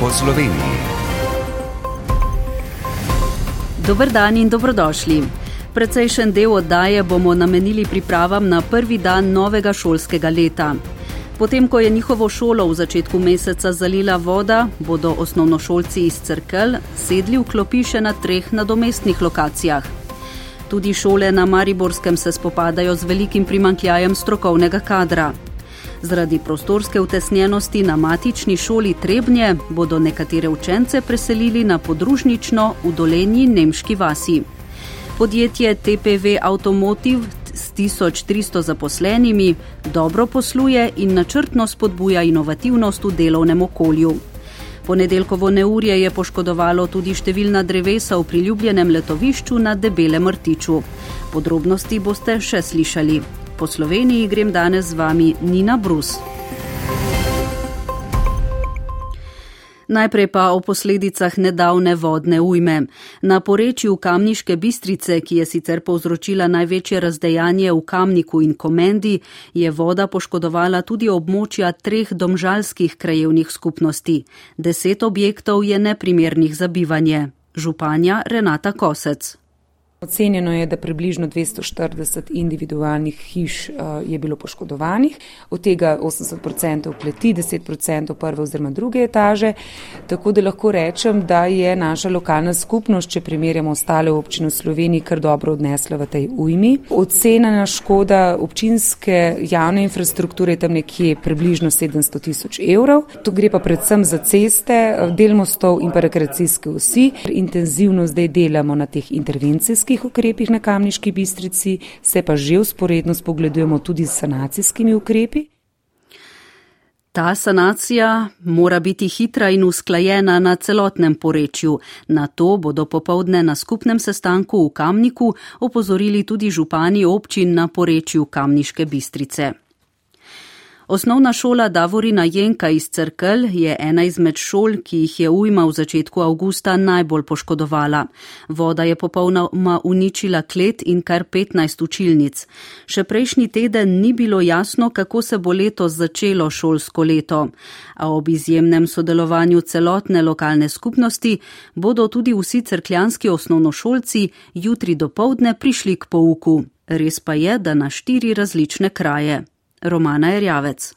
po Sloveniji. Dober dan in dobrodošli. Precejšen del oddaje bomo namenili pripravam na prvi dan novega šolskega leta. Potem, ko je njihovo šolo v začetku meseca zalila voda, bodo osnovnošolci iz Crkel sedli v klopiše na treh nadomestnih lokacijah. Tudi šole na Mariborskem se spopadajo z velikim primankljajem strokovnega kadra. Zaradi prostorske utesnjenosti na matični šoli Trebnje bodo nekatere učence preselili na podružnično v dolenji Nemški vasi. Podjetje TPV Automotive s 1300 zaposlenimi dobro posluje in načrtno spodbuja inovativnost v delovnem okolju. Ponedeljkovo neurje je poškodovalo tudi številna drevesa v priljubljenem letovišču na Debelem Rtiču. Podrobnosti boste še slišali. Po Sloveniji grem danes z vami Nina Brus. Najprej pa o posledicah nedavne vodne ujme. Na porečju Kamniške bistrice, ki je sicer povzročila največje razdejanje v Kamniku in Komendi, je voda poškodovala tudi območja treh domžalskih krajevnih skupnosti. Deset objektov je neprimernih za bivanje. Županja Renata Kosec. Ocenjeno je, da približno 240 individualnih hiš uh, je bilo poškodovanih, od tega 80% kleti, 10% prve oziroma druge etaže. Tako da lahko rečem, da je naša lokalna skupnost, če primerjamo ostale občine v Sloveniji, kar dobro odnesla v tej ujmi. Ocenjena škoda občinske javne infrastrukture je tam nekje približno 700 tisoč evrov. Tu gre pa predvsem za ceste, del mostov in pa rekreacijske vsi. Intenzivno zdaj delamo na teh intervencijskih sanacijskih ukrepih na Kamniški bistrici, se pa že usporedno spogledujemo tudi s sanacijskimi ukrepi. Ta sanacija mora biti hitra in usklajena na celotnem porečju. Na to bodo popovdne na skupnem sestanku v Kamniku opozorili tudi župani občin na porečju Kamniške bistrice. Osnovna šola Davorina Jenka iz Crkel je ena izmed šol, ki jih je ujma v začetku avgusta najbolj poškodovala. Voda je popolnoma uničila klet in kar 15 učilnic. Še prejšnji teden ni bilo jasno, kako se bo letos začelo šolsko leto. A ob izjemnem sodelovanju celotne lokalne skupnosti bodo tudi vsi crkljanski osnovnošolci jutri do povdne prišli k pouku. Res pa je, da na štiri različne kraje. Romana Erjavec.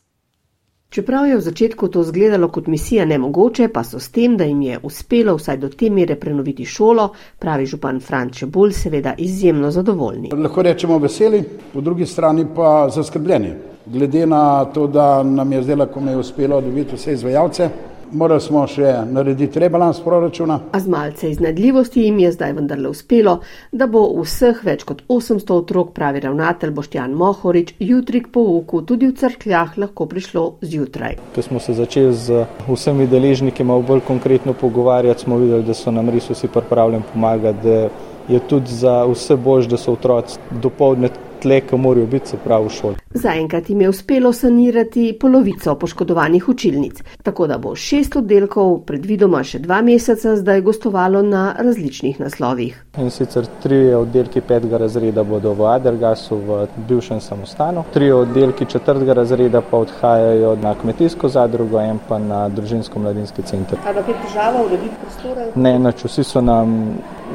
Čeprav je v začetku to izgledalo kot misija nemogoče, pa so s tem, da jim je uspelo vsaj do te mere prenoviti šolo, pravi župan Franče Bolj, seveda izjemno zadovoljni. Lahko rečemo veseli, po drugi strani pa zaskrbljeni. Glede na to, da nam je zdaj, ko mi je uspelo dobiti vse izvajalce, morali smo še narediti rebalans proračuna. A z malce iznedljivosti jim je zdaj vendarle uspelo, da bo vseh več kot 800 otrok, pravi ravnatelj Boštjan Mohorič, jutri k pouku tudi v crkljah lahko prišlo zjutraj. Ko smo se začeli z vsemi deležniki malo bolj konkretno pogovarjati, smo videli, da so nam res vsi pripravljeni pomagati, da je tudi za vse bož, da so otroci dopoledne tle, ki morajo biti, se pravi, v šoli. Zaenkrat jim je uspelo sanirati polovico poškodovanih učilnic, tako da bo šest oddelkov predvidoma še dva meseca zdaj gostovalo na različnih naslovih. In sicer tri oddelki petega razreda bodo v Adergasu, v bivšem samostanu, tri oddelki četrtega razreda pa odhajajo na kmetijsko zadrugo in pa na družinsko-mladinski center. Ali pa je težava urediti prostore? Ne, nač vsi so nam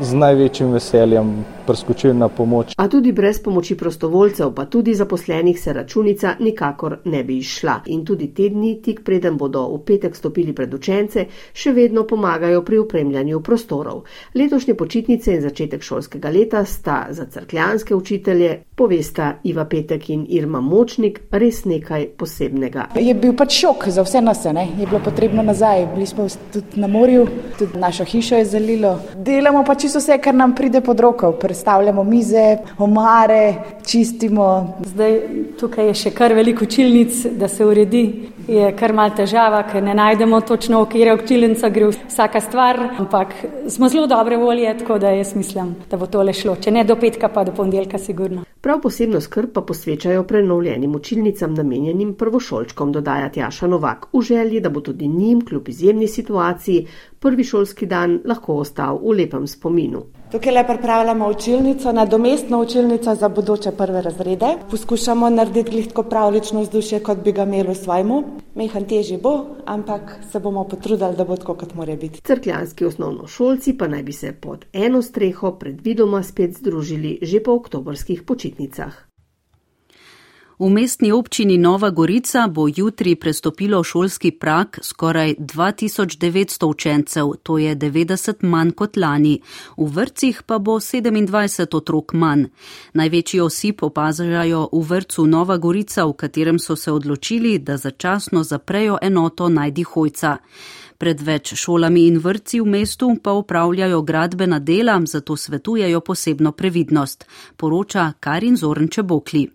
z največjim veseljem preskočili na pomoč. A tudi brez pomoči prostovoljcev, pa tudi zaposlenih, se računica nikakor ne bi izšla. In tudi te dni, tik preden bodo v petek stopili pred učence, še vedno pomagajo pri upremljanju prostorov. Letošnje počitnice in začetek šolskega leta sta za crkljanske učitelje, povesta Iva Petek in Irma Močnik, res nekaj posebnega. Je bil pač šok za vse nas, ne? je bilo potrebno nazaj. Bili smo tudi na morju, tudi našo hišo je zalilo. Delamo pač čisto vse, kar nam pride pod roko. Predstavljamo mize, omare, čistimo. Zdaj tukaj je še kar veliko učilnic, da se uredi. Je kar mal težava, ker ne najdemo točno, v kjer je učilnica, gre vsaka stvar. Ampak smo zelo dobre volje, tako da jaz mislim, da bo tole šlo. Če ne do petka, pa do ponedeljka, sigurno. Prav posebno skrb pa posvečajo prenovljenim učilnicam namenjenim prvošolčkom, dodaja Tjaša Novak, v želji, da bo tudi njim, kljub izjemni situaciji, prvi šolski dan lahko ostal v lepem spominu spominu. Tukaj le pripravljamo učilnico, nadomestno učilnico za bodoče prve razrede. Poskušamo narediti glitko pravlično vzdušje, kot bi ga imeli v svojmu. Mehan teži bo, ampak se bomo potrudili, da bo tako, kot mora biti. Crkljanski osnovnošolci pa naj bi se pod eno streho predvidoma spet združili že po oktobrskih počitnicah. V mestni občini Nova Gorica bo jutri prestopilo šolski prak skoraj 2900 učencev, to je 90 manj kot lani. V vrcih pa bo 27 otrok manj. Največji osip opazajo v vrcu Nova Gorica, v katerem so se odločili, da začasno zaprejo enoto najdi hojca. Pred več šolami in vrci v mestu pa upravljajo gradbena dela, zato svetujejo posebno previdnost, poroča Karin Zornče Bokli.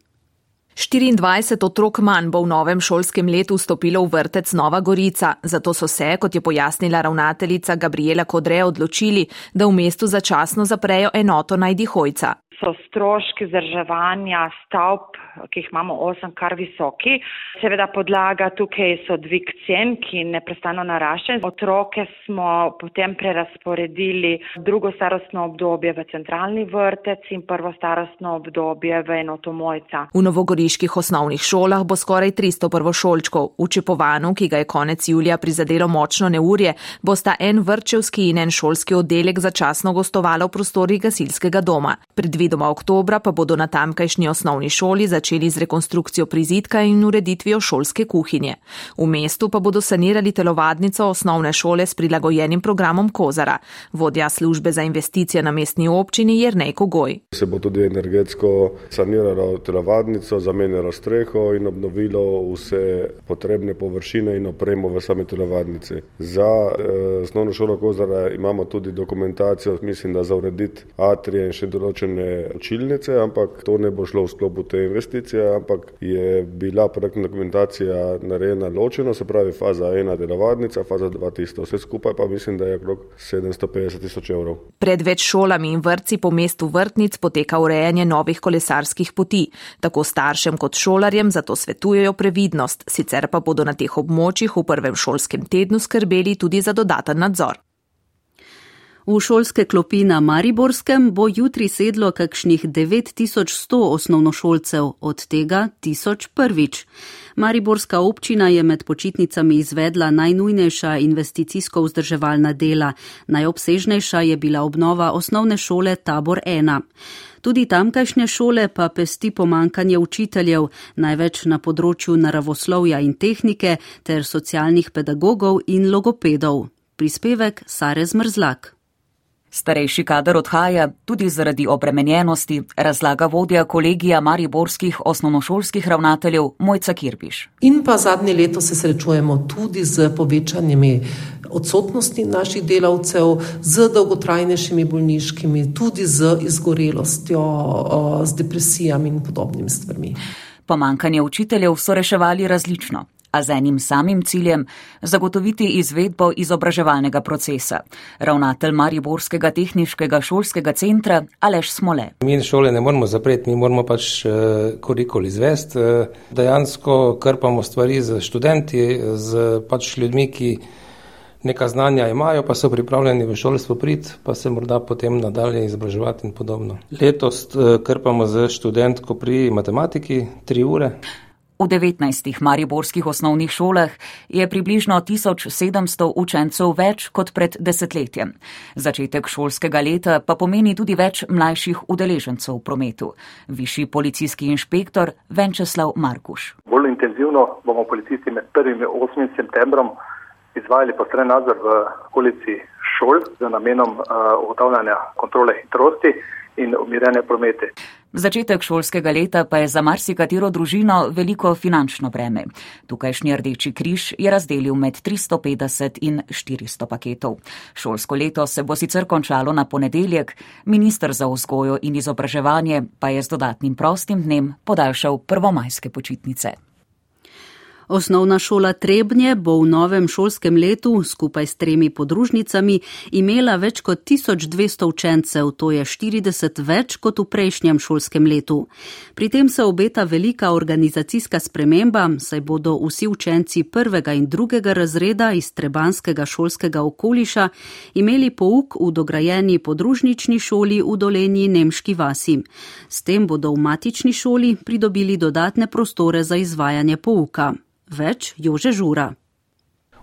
24 otrok manj bo v novem šolskem letu vstopilo v vrtec Nova Gorica, zato so se, kot je pojasnila ravnateljica Gabriela Kodre, odločili, da v mestu začasno zaprejo enoto najdihojca so stroški vzdrževanja stavb, ki jih imamo osem, kar visoki. Seveda podlaga tukaj so dvig cen, ki neprestano narašča. Otroke smo potem prerasporedili drugo starostno obdobje v centralni vrtec in prvo starostno obdobje v enoto mojca. V novogoriških osnovnih šolah bo skoraj 300 prvošolčkov. V Čepovanu, ki ga je konec julija prizadelo močno neurje, bosta en vrčevski in en šolski oddelek začasno gostovalo v prostorih gasilskega doma. Predvid Predvidoma oktobra pa bodo na tamkajšnji osnovni šoli začeli z rekonstrukcijo prizidka in ureditvijo šolske kuhinje. V mestu pa bodo sanirali telovadnico osnovne šole s prilagojenim programom Kozara. Vodja službe za investicije na mestni občini je Rnej Kogoj. Se bo tudi energetsko saniralo telovadnico, zamenjalo streho in obnovilo vse potrebne površine in opremo v sami telovadnici. Za eh, osnovno šolo Kozara imamo tudi dokumentacijo, mislim, da za urediti atrije in še določene učilnice, ampak to ne bo šlo v sklopu te investicije, ampak je bila projektna dokumentacija narejena ločeno, se pravi faza ena delovadnica, faza dva tisto. Vse skupaj pa mislim, da je okrog 750 tisoč evrov. Pred več šolami in vrtci po mestu vrtnic poteka urejanje novih kolesarskih poti. Tako staršem kot šolarjem zato svetujejo previdnost, sicer pa bodo na teh območjih v prvem šolskem tednu skrbeli tudi za dodaten nadzor. V šolske klopi na Mariborskem bo jutri sedlo kakšnih 9100 osnovnošolcev, od tega 1000 prvič. Mariborska občina je med počitnicami izvedla najnujnejša investicijsko vzdrževalna dela. Najobsežnejša je bila obnova osnovne šole Tabor 1. Tudi tamkajšnje šole pa pesti pomankanje učiteljev, največ na področju naravoslovja in tehnike ter socialnih pedagogov in logopedov. Prispevek Sare Zmrzlak. Starejši kader odhaja tudi zaradi obremenjenosti, razlaga vodja kolegija mariborskih osnovnošolskih ravnateljev Mojca Kirbiš. In pa zadnje leto se srečujemo tudi z povečanjimi odsotnosti naših delavcev, z dolgotrajnejšimi bolniškimi, tudi z izgorelostjo, z depresijami in podobnimi stvarmi. Pomankanje učiteljev so reševali različno a z enim samim ciljem zagotoviti izvedbo izobraževalnega procesa. Ravnatelj Mariborskega tehniškega šolskega centra Aleš Smole. Mi šole ne moramo zapreti, mi moramo pač uh, kurikul izvesti. Uh, dejansko krpamo stvari z študenti, z pač ljudmi, ki neka znanja imajo, pa so pripravljeni v šolstvo prid, pa se morda potem nadalje izobraževati in podobno. Letos uh, krpamo z študentko pri matematiki tri ure. V 19 mariborskih osnovnih šolah je približno 1700 učencev več kot pred desetletjem. Začetek šolskega leta pa pomeni tudi več mlajših udeležencev v prometu. Višji policijski inšpektor Venčeslav Markuš. Bolj intenzivno bomo policisti med 1. in 8. septembrom izvajali postren nadzor v okolici šol z namenom uh, ugotavljanja kontrole hitrosti in umirjanja promete. Začetek šolskega leta pa je za marsikatero družino veliko finančno breme. Tukajšnji Rdeči križ je razdelil med 350 in 400 paketov. Šolsko leto se bo sicer končalo na ponedeljek, ministr za vzgojo in izobraževanje pa je z dodatnim prostim dnem podaljšal prvomajske počitnice. Osnovna šola Trebnje bo v novem šolskem letu skupaj s tremi podružnicami imela več kot 1200 učencev, to je 40 več kot v prejšnjem šolskem letu. Pri tem se obeta velika organizacijska sprememba, saj bodo vsi učenci prvega in drugega razreda iz trebanskega šolskega okoliša imeli pouk v dograjeni podružnični šoli v dolenji Nemški vasi. S tem bodo v matični šoli pridobili dodatne prostore za izvajanje pouka. Več Jože Žura.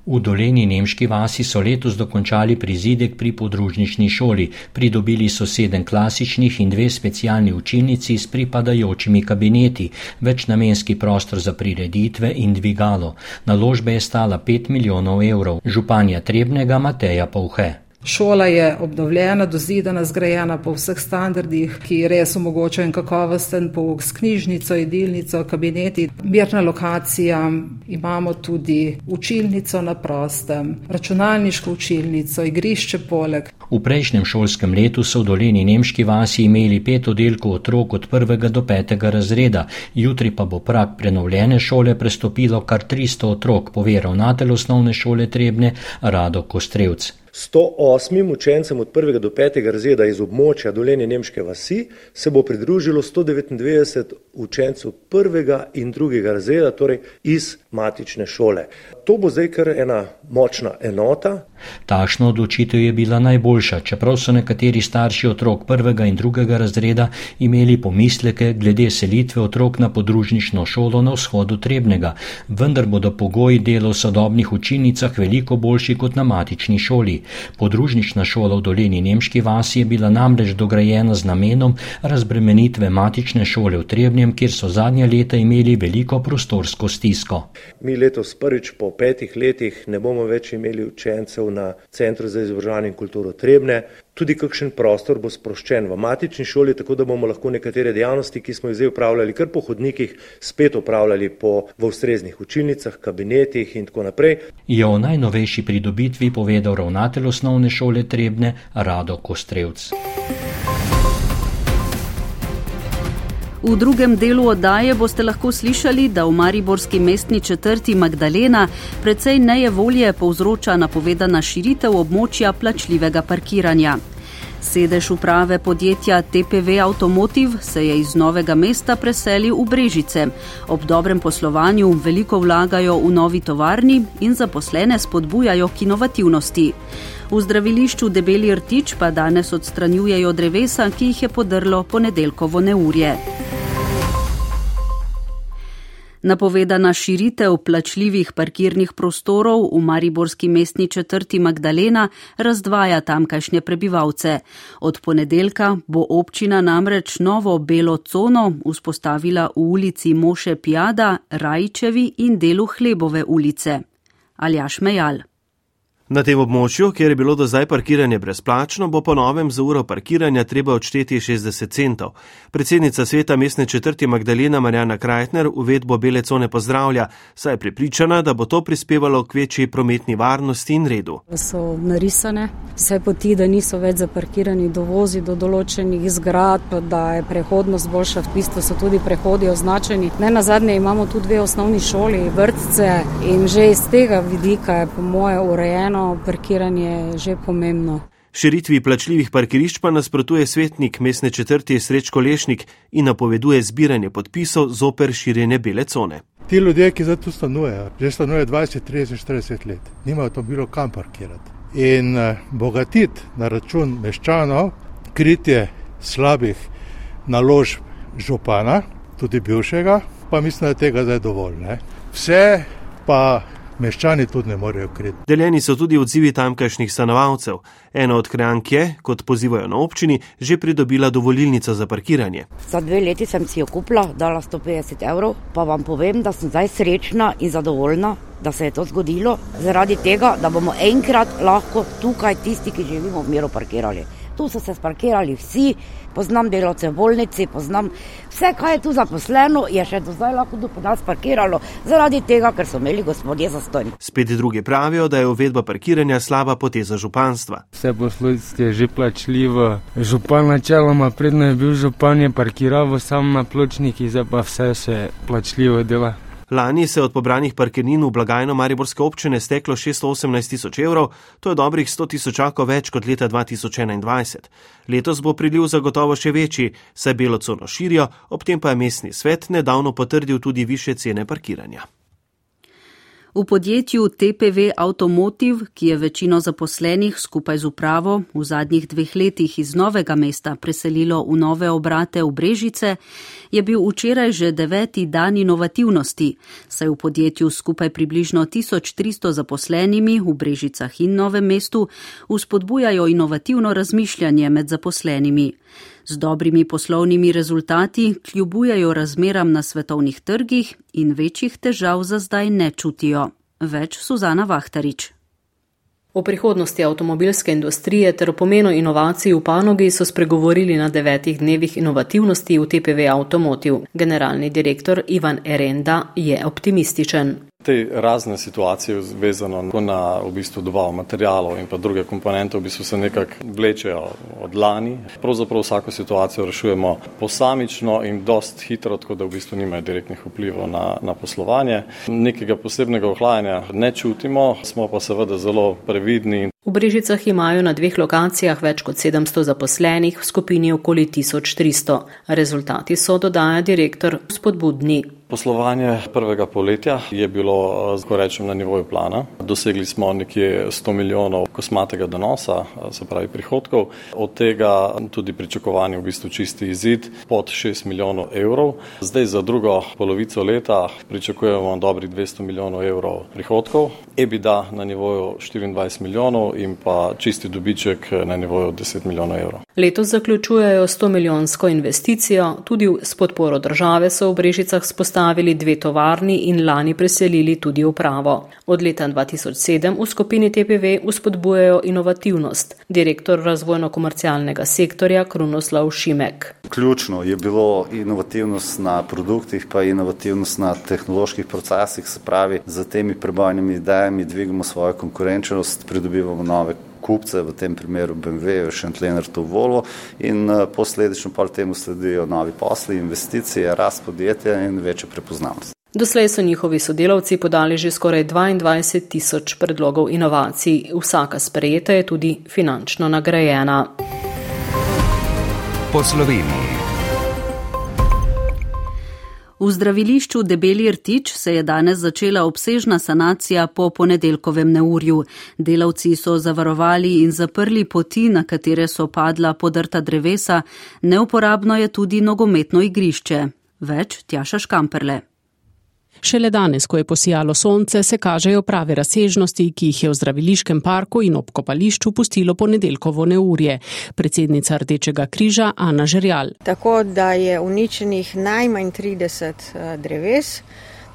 V doleni nemški vasi so letos dokončali prizidek pri podružnični šoli, pridobili so sedem klasičnih in dve specialni učilnici s pripadajočimi kabineti, večnamenski prostor za prireditve in dvigalo. Naložbe je stala 5 milijonov evrov, županja Trebnega Mateja Povhe. Šola je obnovljena, dozidana, zgrajena po vseh standardih, ki res omogočajo en kakovosten pouk s knjižnico, jedilnico, kabineti, mirna lokacija. Imamo tudi učilnico na prostem, računalniško učilnico, igrišče poleg. V prejšnjem šolskem letu so v dolini Nemški vasi imeli pet oddelkov otrok od prvega do petega razreda, jutri pa bo prak prenovljene šole prestopilo kar 300 otrok, pove ravnatelj osnovne šole Trebne Rado Kostrevc. 108 učencem od 1. do 5. razreda iz območja dolenje nemške vasi se bo pridružilo 199 učencev 1. in 2. razreda, torej iz matične šole. To bo zdaj kar ena močna enota. Takšna odločitev je bila najboljša, čeprav so nekateri starši otrok prvega in drugega razreda imeli pomisleke glede selitve otrok na podružnično šolo na vzhodu Trebnega, vendar bodo pogoji dela v sodobnih učilnicah veliko boljši kot na matični šoli. Podružnična šola v dolini Nemški vasi je bila namreč dograjena z namenom razbremenitve matične šole v Trebnjem, kjer so zadnja leta imeli veliko prostorsko stisko. Mi letos prvič po petih letih ne bomo več imeli učencev na Centru za izobraževanje in kulturo Trebne. Tudi kakšen prostor bo sproščen v matični šoli, tako da bomo lahko nekatere dejavnosti, ki smo jih zdaj upravljali kar po hodnikih, spet upravljali po v ustreznih učilnicah, kabinetih in tako naprej. Je o najnovejši pridobitvi povedal ravnatelj osnovne šole Trebne Rado Kostrevc. V drugem delu oddaje boste lahko slišali, da v Mariborski mestni četrti Magdalena precej nejevolje povzroča napovedana širitev območja plačljivega parkiranja. Sedež uprave podjetja TPV Automotive se je iz novega mesta preselil v Brežice. Ob dobrem poslovanju veliko vlagajo v novi tovarni in zaposlene spodbujajo k inovativnosti. V zdravilišču Debeli rtič pa danes odstranjujejo drevesa, ki jih je podrlo ponedeljkovo neurje. Napovedana širitev plačljivih parkirnih prostorov v Mariborski mestni četrti Magdalena razdvaja tamkajšnje prebivalce. Od ponedeljka bo občina namreč novo belo cono vzpostavila v ulici Moše Pjada, Rajčevi in delu Hlebove ulice. Aljaš Mejal. Na tem območju, kjer je bilo do zdaj parkiranje brezplačno, bo po novem za uro parkiranja treba odšteti 60 centov. Predsednica sveta mestne četrti Magdalena Marjana Krajtner uvedbo bele cone pozdravlja, saj je pripričana, da bo to prispevalo k večji prometni varnosti in redu. So narisane vse poti, da niso več zaparkirani dovozi do določenih zgradb, da je prehodnost boljša, v bistvu so tudi prehodi označeni. Ne na zadnje imamo tudi dve osnovni šoli, vrtce in že iz tega vidika je po moje urejeno varno parkiranje že pomembno. Širitvi plačljivih parkirišč pa nasprotuje svetnik mestne četrti Srečko Lešnik in napoveduje zbiranje podpisov zoper širjenje bele cone. Ti ljudje, ki zdaj tu stanujejo, že stanujejo 20, 30, 40 let, nimajo to bilo kam parkirati. In eh, bogatiti na račun meščanov, kritje slabih naložb župana, tudi bivšega, pa mislim, da je tega zdaj dovolj. Ne? Vse pa meščani tudi ne morejo kriti. Deljeni so tudi odzivi tamkajšnjih stanovalcev. Ena od krank je, kot pozivajo na občini, že pridobila dovolilnico za parkiranje. Za dve leti sem si jo kupila, dala 150 evrov, pa vam povem, da sem zdaj srečna in zadovoljna, da se je to zgodilo, zaradi tega, da bomo enkrat lahko tukaj tisti, ki živimo v miru, parkirali. Tu so se sparkirali vsi, poznam delavce v bolnici, poznam vse, kaj je tu zaposleno, je še do zdaj lahko do nas parkiralo, zaradi tega, ker so imeli gospodje zastojni. Spet drugi pravijo, da je uvedba parkiranja slaba poteza županstva. Vse poslovice je že plačljivo. Župan načeloma, predno je bil župan, je parkiral sam na pločniki, zdaj pa vse se plačljivo dela. Lani se je od pobranih parkirnin v blagajno Mariborske občine steklo 618 tisoč evrov, to je dobrih 100 tisočakov več kot leta 2021. Letos bo priliv zagotovo še večji, saj belo cono širijo, ob tem pa je mestni svet nedavno potrdil tudi više cene parkiranja. V podjetju TPV Automotive, ki je večino zaposlenih skupaj z upravo v zadnjih dveh letih iz novega mesta preselilo v nove obrate v Brežice, je bil včeraj že deveti dan inovativnosti, saj v podjetju skupaj približno 1300 zaposlenimi v Brežicah in Novem mestu uspodbujajo inovativno razmišljanje med zaposlenimi z dobrimi poslovnimi rezultati kljubujejo razmeram na svetovnih trgih in večjih težav za zdaj ne čutijo. Več Suzana Vahtarič. O prihodnosti avtomobilske industrije ter o pomenu inovacij v panogi so spregovorili na devetih dnevih inovativnosti v TPV Automotive. Generalni direktor Ivan Erenda je optimističen te razne situacije vezano na v bistvu dobavo materijalov in pa druge komponente v bistvu se nekako vlečejo od lani. Pravzaprav vsako situacijo rešujemo posamično in dost hitro, tako da v bistvu nimajo direktnih vplivov na, na poslovanje. Nekega posebnega ohlajanja ne čutimo, smo pa seveda zelo previdni. V Brežicah imajo na dveh lokacijah več kot 700 zaposlenih, v skupini okoli 1300. Rezultati so, dodaja direktor, spodbudni. Poslovanje prvega poletja je bilo, ko rečem, na nivoju plana. Dosegli smo nekje 100 milijonov kosmatega donosa, se pravi prihodkov, od tega tudi pričakovanje v bistvu čisti izid pod 6 milijonov evrov. Zdaj za drugo polovico leta pričakujemo dobrih 200 milijonov evrov prihodkov, EBITDA na nivoju 24 milijonov in pa čisti dobiček na nivoju 10 milijonov evrov. Letos zaključujejo 100 milijonsko investicijo, tudi s podporo države so v Brežicah spostavili dve tovarni in lani preselili tudi upravo. Od leta 2007 v skupini TPV uspodbujajo inovativnost. Direktor razvojno-komercialnega sektorja Krunoslav Šimek. Ključno je bilo inovativnost na produktih, pa inovativnost na tehnoloških procesih, se pravi, za temi prebojnimi idejami dvigamo svojo konkurenčnost, pridobivamo nove kupce, v tem primeru BMW, Schentlener, to Volvo in eh, posledično pa temu sledijo novi posli, investicije, rast podjetja in večja prepoznavnost. Doslej so njihovi sodelavci podali že skoraj 22 tisoč predlogov inovacij, vsaka sprejeta je tudi finančno nagrajena. Po Sloveniji. V zdravilišču Debeli Rtič se je danes začela obsežna sanacija po ponedeljkovem neurju. Delavci so zavarovali in zaprli poti, na katere so padla podrta drevesa, neuporabno je tudi nogometno igrišče. Več Tjaša Škamperle. Šele danes, ko je posijalo sonce, se kažejo prave razsežnosti, ki jih je v zdraviliškem parku in ob kopališču pustilo ponedeljkovo neurje. Predsednica Rdečega križa Ana Žerjal. Tako da je uničenih najmanj 30 eh, dreves.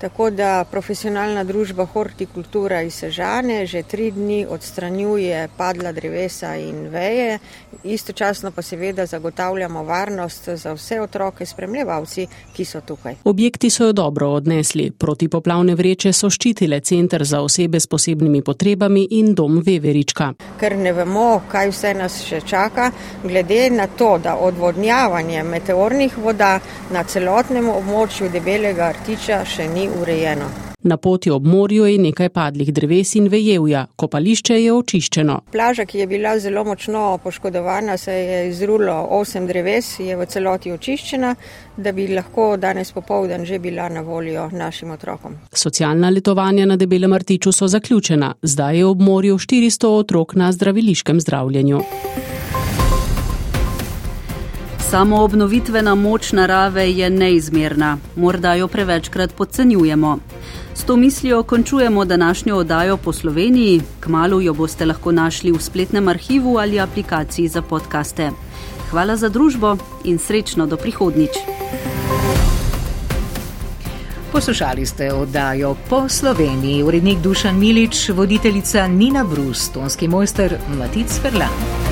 Tako da profesionalna družba Hortikultura iz Sežane že tri dni odstranjuje padla drevesa in veje, istočasno pa seveda zagotavljamo varnost za vse otroke, spremljevalci, ki so tukaj. Objekti so jo dobro odnesli. Protipoplavne vreče so ščitile centr za osebe s posebnimi potrebami in dom Veverička. Ker ne vemo, kaj vse nas še čaka, glede na to, da odvodnjavanje meteornih voda na celotnem območju debelega artiča še ni urejeno. Na poti ob morju je nekaj padlih dreves in vejevja, kopališče je očiščeno. Plaža, ki je bila zelo močno poškodovana, se je izrulo osem dreves, je v celoti očiščena, da bi lahko danes popovdan že bila na voljo našim otrokom. Socialna letovanja na debelem artiču so zaključena, zdaj je ob morju 400 otrok na zdraviliškem zdravljenju. Samo obnovitvena moč narave je neizmerna, morda jo prevečkrat podcenjujemo. S to mislijo končujemo današnjo oddajo po Sloveniji, kmalo jo boste lahko našli v spletnem arhivu ali aplikaciji za podkaste. Hvala za družbo in srečno do prihodnič. Poslušali ste oddajo po Sloveniji, urednik Dušan Milič, voditeljica Nina Brus, tonski mojster Matic Ferlan.